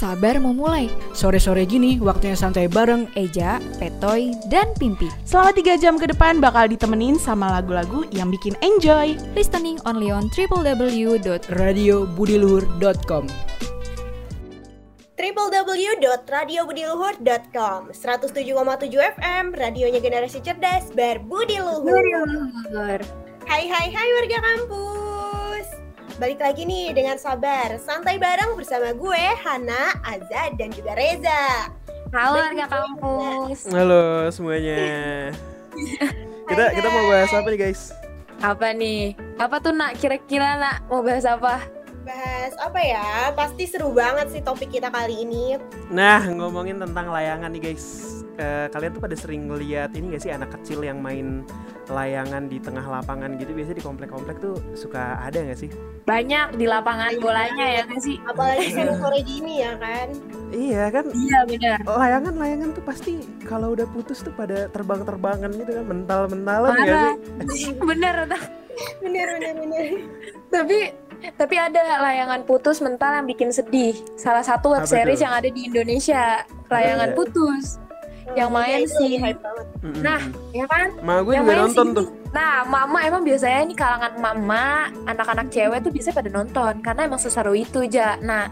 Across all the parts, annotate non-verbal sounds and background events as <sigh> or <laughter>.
sabar memulai. Sore-sore gini waktunya santai bareng Eja, Petoy, dan Pimpi. Selama 3 jam ke depan bakal ditemenin sama lagu-lagu yang bikin enjoy. Listening only on www. radiobudiluhur.com www.radiobudiluhur.com 107,7 FM, radionya generasi cerdas, berbudi luhur. Hai hai hai warga kampus. Balik lagi nih dengan sabar, santai bareng bersama gue, Hana, Azza, dan juga Reza. Halo warga kampus. Halo semuanya. <laughs> kita Hai, kita mau bahas apa nih guys? Apa nih? Apa tuh nak? Kira-kira nak mau bahas apa? Bahas apa ya? Pasti seru banget sih topik kita kali ini. Nah ngomongin tentang layangan nih guys. Eh, kalian tuh pada sering ngeliat ini gak sih anak kecil yang main layangan di tengah lapangan gitu biasanya di komplek-komplek tuh suka ada gak sih? Banyak di lapangan bolanya ya kan sih? Apalagi sore gini ya kan. Iya kan Iya benar. layangan-layangan tuh pasti kalau udah putus tuh pada terbang-terbangan gitu kan mental-mentalan Parah. sih? <laughs> bener? Bener bener bener. Tapi tapi ada layangan putus mental yang bikin sedih. Salah satu web series yang ada di Indonesia, layangan Iya. putus. Yang main itu si- lagi hype banget. Mm-mm. Nah, ya kan? Ma gue yang juga main nonton si- tuh. Nah, mama emang biasanya ini kalangan mama, anak-anak cewek tuh biasanya pada nonton karena emang seseru itu, Ja. Nah,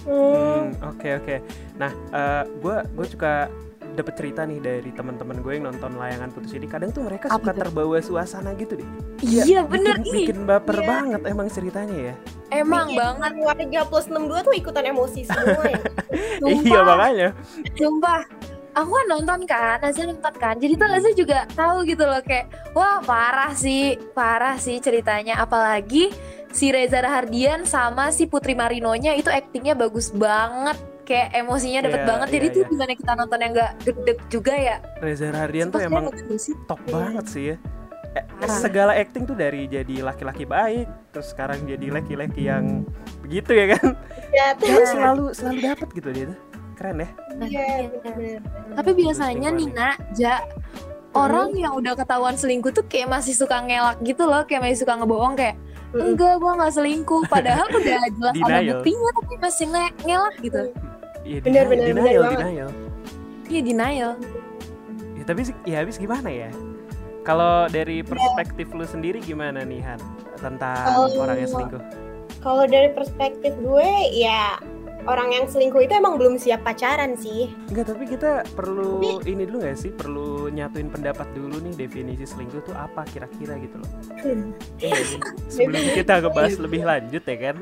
Hmm. Hmm, Oke oke. Nah, eh, gue gue suka dapet cerita nih dari teman-teman gue yang nonton layangan putus ini. Kadang tuh mereka Apa suka tuh? terbawa suasana gitu deh. iya bener bikin, ih. bikin baper Iya. banget emang ceritanya ya. Emang Bikin banget, warga plus 62 tuh ikutan emosi semua ya. <laughs> Iya makanya. Sumpah, aku kan nonton kan, Azza nonton kan. Jadi tuh Azza juga tahu gitu loh kayak, wah parah sih, parah sih ceritanya. Apalagi si Reza Rahardian sama si Putri Marinonya itu aktingnya bagus banget. Kayak emosinya dapet Iya, banget. Jadi iya, tuh iya. gimana kita nonton yang gak gede juga ya. Reza Rahardian tuh emang keren banget sih. top banget sih ya. Eh, segala acting tuh dari jadi laki-laki baik, terus sekarang jadi laki-laki yang begitu ya kan. Ya, Dia selalu selalu dapet gitu dia tuh. Keren ya. Nah, Iya, iya. bener-bener. Tapi biasanya nih nak, Ja, orang yang udah ketahuan selingkuh tuh kayak masih suka ngelak gitu loh, kayak masih suka ngebohong kayak enggak gua nggak selingkuh padahal <laughs> udah jelas ada buktinya tapi masih nge- ngelak gitu Iya, bener, bener denial, banget. denial. iya denial Ya, tapi ya habis gimana ya? Kalau dari perspektif lu sendiri gimana nih Han tentang Kalau- orang yang selingkuh? Kalau dari perspektif gue ya orang yang selingkuh itu emang belum siap pacaran sih. Enggak, tapi kita perlu ini dulu nggak sih? Perlu nyatuin pendapat dulu nih definisi selingkuh tuh apa kira-kira gitu loh. <laughs> Sih? Sebelum kita ngebahas <laughs> lebih lanjut ya kan?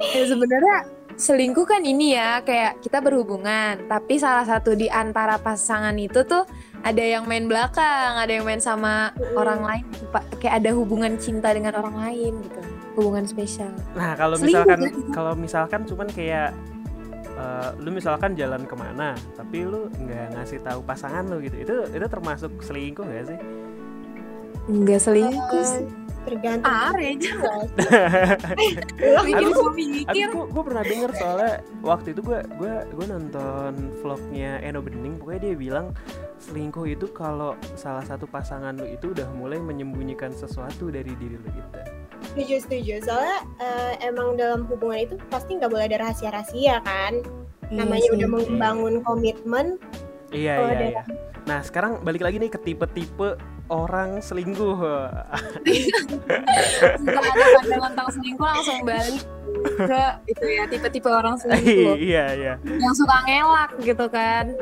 ya sebenarnya selingkuh kan ini ya kayak kita berhubungan tapi salah satu di antara pasangan itu tuh ada yang main belakang ada yang main sama Mm-mm. orang lain kayak ada hubungan cinta dengan orang lain gitu hubungan spesial Nah kalau misalkan kan? kalau misalkan cuman kayak eh, lu misalkan jalan ke mana tapi lu nggak ngasih tahu pasangan lu gitu itu itu termasuk selingkuh nggak sih? enggak selingkuh Eh, sih tergantung. ah bikin <laughs> <laughs> gue mikir gue gue pernah denger soalnya waktu itu gue gue gue nonton vlognya Eno Bening pokoknya dia bilang selingkuh itu kalau salah satu pasangan lu itu udah mulai menyembunyikan sesuatu dari diri lu gitu. Setuju setuju. Soalnya eh, emang dalam hubungan itu pasti nggak boleh ada rahasia-rahasia kan. Iya Namanya sih. udah membangun komitmen. Iya Oh, iya ada. iya. Nah sekarang balik lagi nih ke tipe-tipe orang selingkuh. Suka ada pandangan tentang selingkuh langsung balik ke itu ya tipe-tipe orang selingkuh <laughs> iya iya. yang suka ngelak gitu kan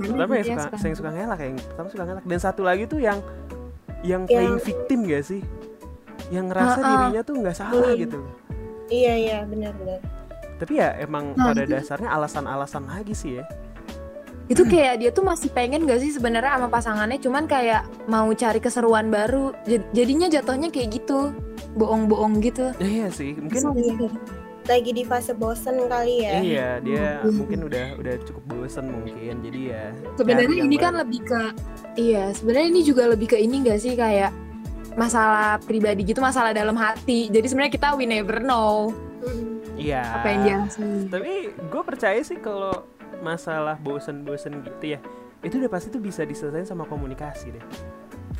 Pertama yang dia suka, yang suka ngelak yang pertama suka ngelak dan satu lagi tuh yang yang Yang- playing victim gak sih? Yang ngerasa Ha-ha. dirinya tuh nggak salah Hmm. gitu. iya iya benar-benar. Tapi ya emang Nah, pada itu- dasarnya alasan-alasan lagi sih ya. itu kayak dia tuh masih pengen gak sih sebenarnya sama pasangannya cuman kayak mau cari keseruan baru Jad- jadinya jatuhnya kayak gitu bohong-bohong gitu Ya, iya sih, mungkin Kesel gitu. Lagi di fase bosen kali ya. iya dia Hmm. mungkin udah udah cukup bosen mungkin. Jadi ya sebenarnya ini kan baru. lebih ke iya sebenarnya ini juga lebih ke ini gak sih kayak masalah pribadi gitu masalah dalam hati jadi sebenarnya kita we never know Hmm. Iya. apa yang dia. Tapi gue percaya sih kalau masalah bosen-bosen gitu ya, itu udah pasti tuh bisa diselesaikan sama komunikasi deh.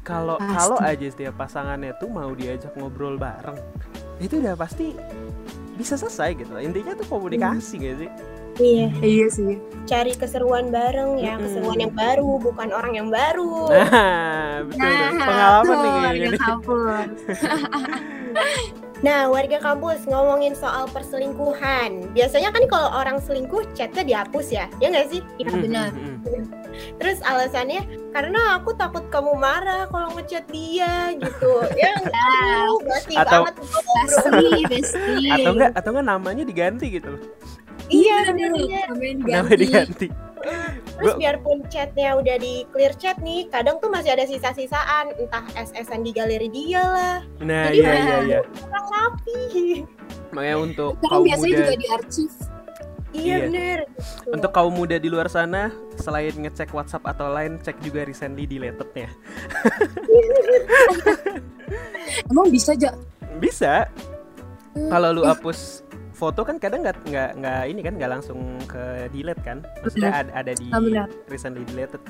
Kalau kalau aja setiap pasangannya tuh mau diajak ngobrol bareng, itu udah pasti bisa selesai gitu intinya tuh komunikasi gak sih Iya, Iya sih. cari keseruan bareng ya, Mm-mm. keseruan yang baru, bukan orang yang baru. <laughs> nah betul tuh. pengalaman nih kayaknya nih kampus. <laughs> Nah, warga kampus ngomongin soal perselingkuhan. Biasanya kan kalau orang selingkuh chatnya dihapus ya, ya nggak sih? Iya Mm, benar. <laughs> Terus alasannya karena aku takut kamu marah kalau ngechat dia gitu. ya enggak, basi Atau- banget bro, bro. Besti, besti. atau enggak atau enggak namanya diganti gitu loh Iya, bener-bener. Namanya namanya diganti. diganti Terus biarpun chatnya udah di clear chat nih, kadang tuh masih ada sisa-sisaan, entah SS-an di galeri dia lah, nah Jadi iya iya iya kurang rapi. makanya untuk Sekarang kaum biasanya muda juga di archive. Iya Iya. bener. Gitu. untuk kaum muda di luar sana selain ngecek WhatsApp atau lain cek juga recently deletednya <laughs> Emang bisa aja. bisa Hmm. kalau lu hapus foto kan kadang nggak nggak nggak ini kan nggak langsung ke delete kan maksudnya ada, ada di Ah, benar. recently deleted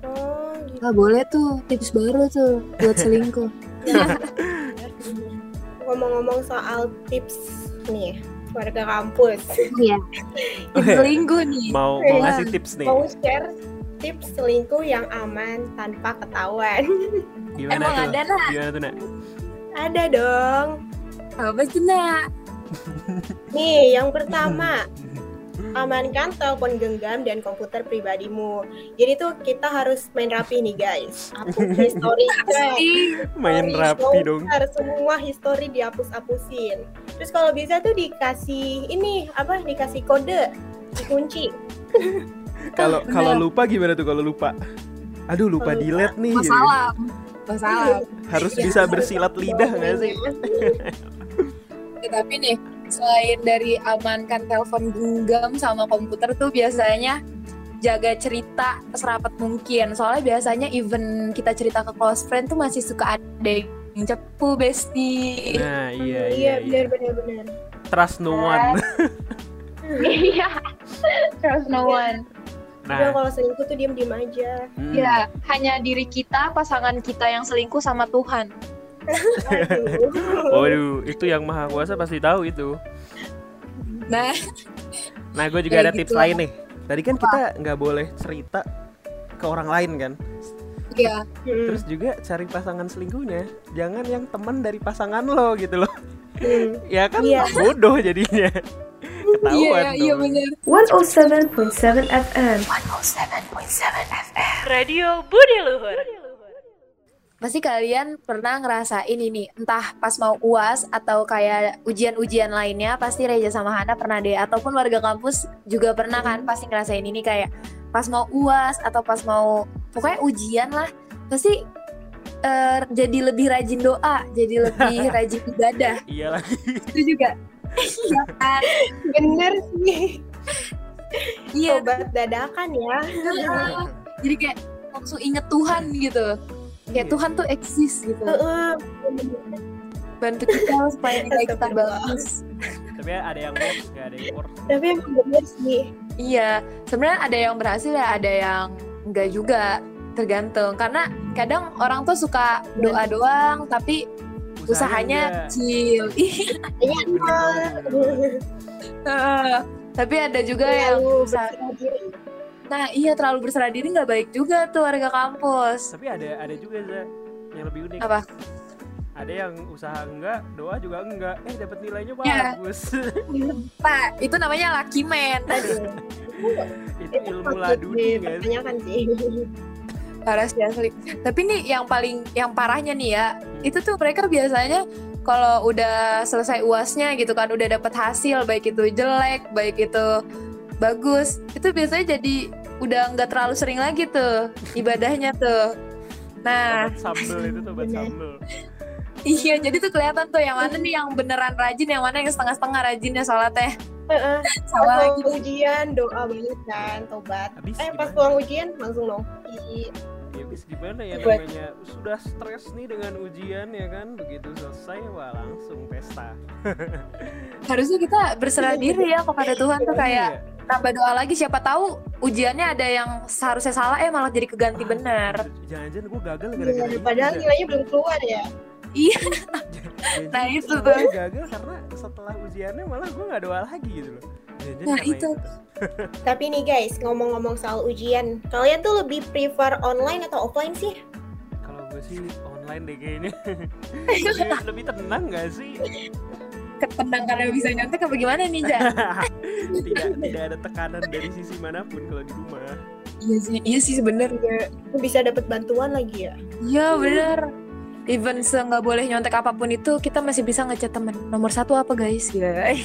Oh, gitu. Nggak boleh tuh tips baru tuh buat <laughs> selingkuh. <laughs> Ngomong-ngomong soal tips nih, warga kampus. Iya. Tips <laughs> Oke. selingkuh nih. mau mau Iya. ngasih tips nih Mau share tips selingkuh yang aman tanpa ketahuan. gimana Emang tuh ada, Nak? gimana tuh nak Ada dong. Apa sih nak? <laughs> Nih, yang pertama, amankan telepon genggam dan komputer pribadimu. Jadi tuh kita harus main rapi nih guys. Hapus <laughs> history main Story rapi dong showcar, semua history dihapus-hapusin. Terus kalau bisa tuh dikasih ini apa? Dikasih kode, dikunci. <laughs> kalau kalau lupa gimana tuh kalau lupa aduh lupa lupa, delete nih Masalah. Masalah. harus bisa bersilat lidah nggak sih Ya, tapi nih selain dari amankan telepon genggam sama komputer tuh biasanya jaga cerita serapat mungkin soalnya biasanya even kita cerita ke close friend tuh masih suka ada yang cepu besti nah iya Iya, iya, iya. benar benar benar. trust no one <laughs> iya trust no one nah kalau selingkuh tuh diem-diem aja. hmm. ya hanya diri kita pasangan kita yang selingkuh sama Tuhan. Waduh. Itu yang maha kuasa pasti tahu itu. Nah. Nah gue juga Ya, ada gitu tips lah. lain nih. Tadi kan kita nggak boleh cerita ke orang lain kan? Ya Hmm, terus juga cari pasangan selingkuhnya. Jangan yang teman dari pasangan lo gitu loh. Hmm. ya kan Iya. bodoh jadinya. <laughs> Ketahuan iya iya benar 107.7 FM. Radio Budi Luhur. Pasti kalian pernah ngerasain ini, entah pas mau UAS atau kayak ujian-ujian lainnya, pasti Reja sama Hana pernah deh, ataupun warga kampus juga pernah kan pasti ngerasain ini kayak pas mau UAS atau pas mau pokoknya ujian lah, pasti eh, jadi lebih rajin doa, jadi lebih <laughs> rajin ibadah. iya lagi Itu juga. Iya kan? Bener sih. Iya, Obat dadakan ya. jadi kayak langsung inget Tuhan gitu. Kayak Iya. Tuhan tuh eksis gitu. Heeh. Bantu kita supaya nilai kita Astagfirullah. bagus. tapi ada yang worse nggak ada yang worse Tapi emang bener sih. Iya, sebenarnya ada yang berhasil ya, ada yang enggak juga, tergantung. Karena kadang orang tuh suka doa doang, tapi usahanya enggak. kecil. <laughs> Iya, Heeh. tapi ada juga yang usaha-. Nah iya terlalu berserah diri nggak baik juga tuh warga kampus. tapi ada ada juga Za, yang lebih unik Apa? ada yang usaha enggak doa juga enggak eh dapat nilainya Ya. bagus <laughs> Nah, itu namanya lucky man. itu <laughs> Itu ilmu laduni kan dipertanyakan sih. <laughs> Parah sih asli. Tapi nih yang paling yang parahnya nih ya, itu tuh mereka biasanya kalau udah selesai uasnya gitu kan, udah dapat hasil baik itu jelek, baik itu bagus, itu biasanya jadi udah nggak terlalu sering lagi tuh ibadahnya tuh. Nah, sambel itu sobat Bener. sambel iya jadi tuh kelihatan tuh yang mana nih yang beneran rajin, yang mana yang setengah-setengah rajinnya sholatnya. Heeh. Sama <laughs> Pas lagi. ujian doa banget kan, tobat. habis Eh pas pulang ujian langsung nopi. Ya habis gimana ya Buat- namanya sudah stres nih dengan ujian ya kan begitu selesai wah langsung pesta <laughs> Harusnya kita berserah diri ya kepada Tuhan tuh kayak Iya. nambah doa lagi siapa tahu ujiannya ada yang seharusnya salah eh malah jadi keganti Ah, benar. jangan-jangan gue gagal gara-gara Iya, ini padahal nilainya belum keluar ya. Iya. Ya, <laughs> Nah, itu tuh. gagal karena setelah ujiannya malah gue nggak doa lagi gitu loh Jangan-jangan Nah, karena itu. <laughs> Tapi nih guys, ngomong-ngomong soal ujian, kalian tuh lebih prefer online atau offline sih? kalau gue sih online deh kayaknya <laughs> lebih, lebih tenang gak sih Ketenang karena bisa nyontek apa gimana nih, Ja? <laughs> tidak tidak ada tekanan dari sisi mana pun kalau di rumah iya sih, iya sih sebenarnya. Bisa dapat bantuan lagi ya? Iya bener. Even se nggak boleh nyontek apa pun itu, kita masih bisa ngechat temen. Nomor satu apa guys? Ya.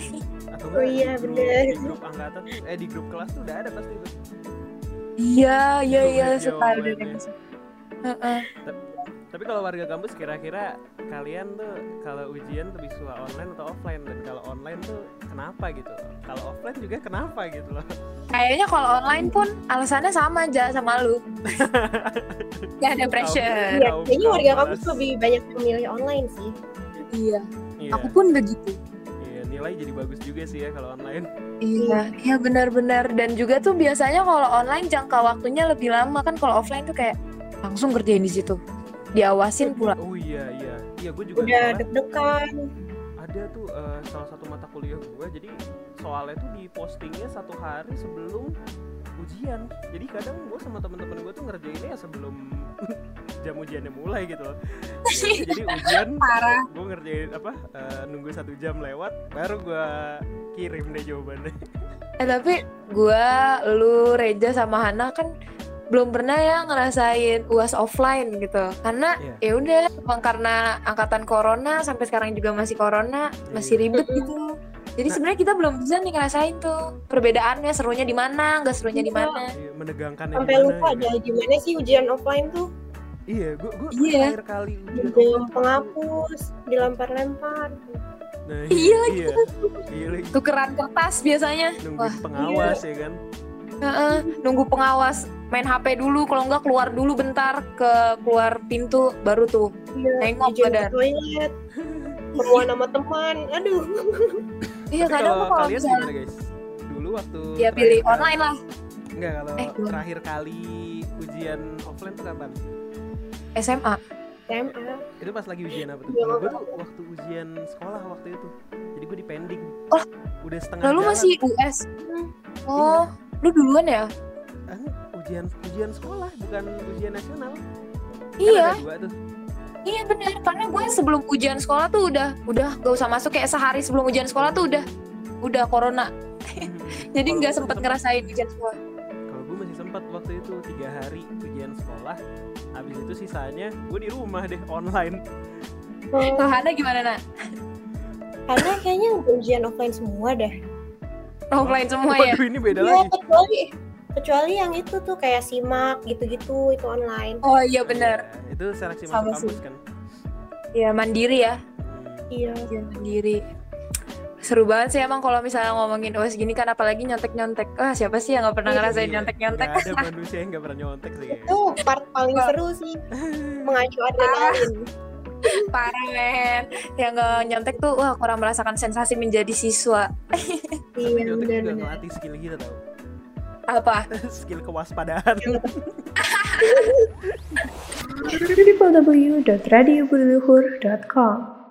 Atau Oh iya, di grup, bener. di grup angkatan eh di grup kelas tuh udah ada pasti itu Iya, iya, Itu iya, video suka udah. Heeh. tapi kalau warga kampus kira-kira kalian tuh kalau ujian lebih suka online atau offline dan kalau online tuh kenapa gitu kalau offline juga kenapa gitu loh Kayaknya kalau online pun alasannya sama aja sama lu. <laughs> Gak ada pressure. Iya, Kaum- kayaknya warga kampus lebih banyak memilih online sih. Iya, iya aku pun begitu. Nilai jadi bagus juga sih ya kalau online Iya, iya benar-benar dan juga tuh biasanya kalau online jangka waktunya lebih lama kan kalau offline tuh kayak langsung kerjain di situ. Diawasin pula. oh iya iya iya gue juga Udah deg-degan. ada tuh eh, salah satu mata kuliah gue jadi soalnya tuh di postingnya satu hari sebelum ujian jadi kadang gue sama temen-temen gue tuh ngerjainnya sebelum <laughs> jam ujiannya mulai gitu loh jadi, <laughs> jadi ujian Parah. gue ngerjain apa eh, nunggu satu jam lewat baru gue kirim deh jawabannya <laughs> Eh tapi gua, lu, Reja sama Hana kan belum pernah ya ngerasain UAS offline gitu. Karena Iya. ya udah emang karena angkatan corona sampai sekarang juga masih corona, masih ribet gitu. Jadi Nah. sebenarnya kita belum bisa nih ngerasain tuh perbedaannya serunya di mana, nggak serunya di mana. Iya, menegangkannya Sampai lupa ada gimana sih ujian offline tuh? iya gue gue Iya. terakhir kali ujian offline penghapus, dilempar-lempar. nah, Iya lagi. iya, iya lagi. Tukeran kertas biasanya. nungguin Wah, pengawas ya kan Heeh, nunggu pengawas main HP dulu, kalau nggak keluar dulu bentar ke keluar pintu baru tuh Iya, Nengok badan. toilet. <laughs> Sama teman. Aduh. <laughs> Iya Tapi kadang kalau kalian misalnya gimana guys dulu waktu ya pilih kali- online lah Enggak, kalau Eh, terakhir kali ujian offline tuh kapan? SMA. SMA. Itu pas lagi ujian apa tuh? Iya, Kalau gue tuh waktu ujian sekolah waktu itu. Jadi gue di pending. Oh. Udah setengah Lalu jalan. masih US. Oh, lu duluan ya? Ah, ujian ujian sekolah bukan ujian nasional. Kan Iya, ada dua tuh. Iya benar. Karena gue sebelum ujian sekolah tuh udah udah gak usah masuk kayak sehari sebelum ujian sekolah tuh udah udah corona. <laughs> Jadi Kalau nggak sempet ngerasain ujian sekolah. Kalau gue masih sempat waktu itu tiga hari ujian sekolah. Habis itu sisanya gue di rumah deh online. Nah, Hana gimana nak? Karena kayaknya ujian offline semua deh. Offline semua ya? Waduh ini beda Iya, lagi. Kecuali yang itu tuh kayak simak gitu-gitu itu online. Oh iya benar. Iya, Itu seleksi Sama masuk kampus sih. kan. Ya mandiri ya. Iya. Ujian mandiri. Seru banget sih emang kalau misalnya ngomongin UAS gini kan apalagi nyontek-nyontek. Ah, siapa sih yang nggak pernah ngerasain Iya, nyontek-nyontek? nggak ada <laughs> manusia yang gak pernah nyontek sih. Itu part paling seru sih. Mengacu adrenalin. <laughs> Parah men. Yang nggak nyontek tuh wah kurang merasakan sensasi menjadi siswa. <laughs> Tapi Iya nyontek juga ngelatih skill kita tau. Apa? <laughs> skill kewaspadaan. <laughs> www.radiobudiluhur.com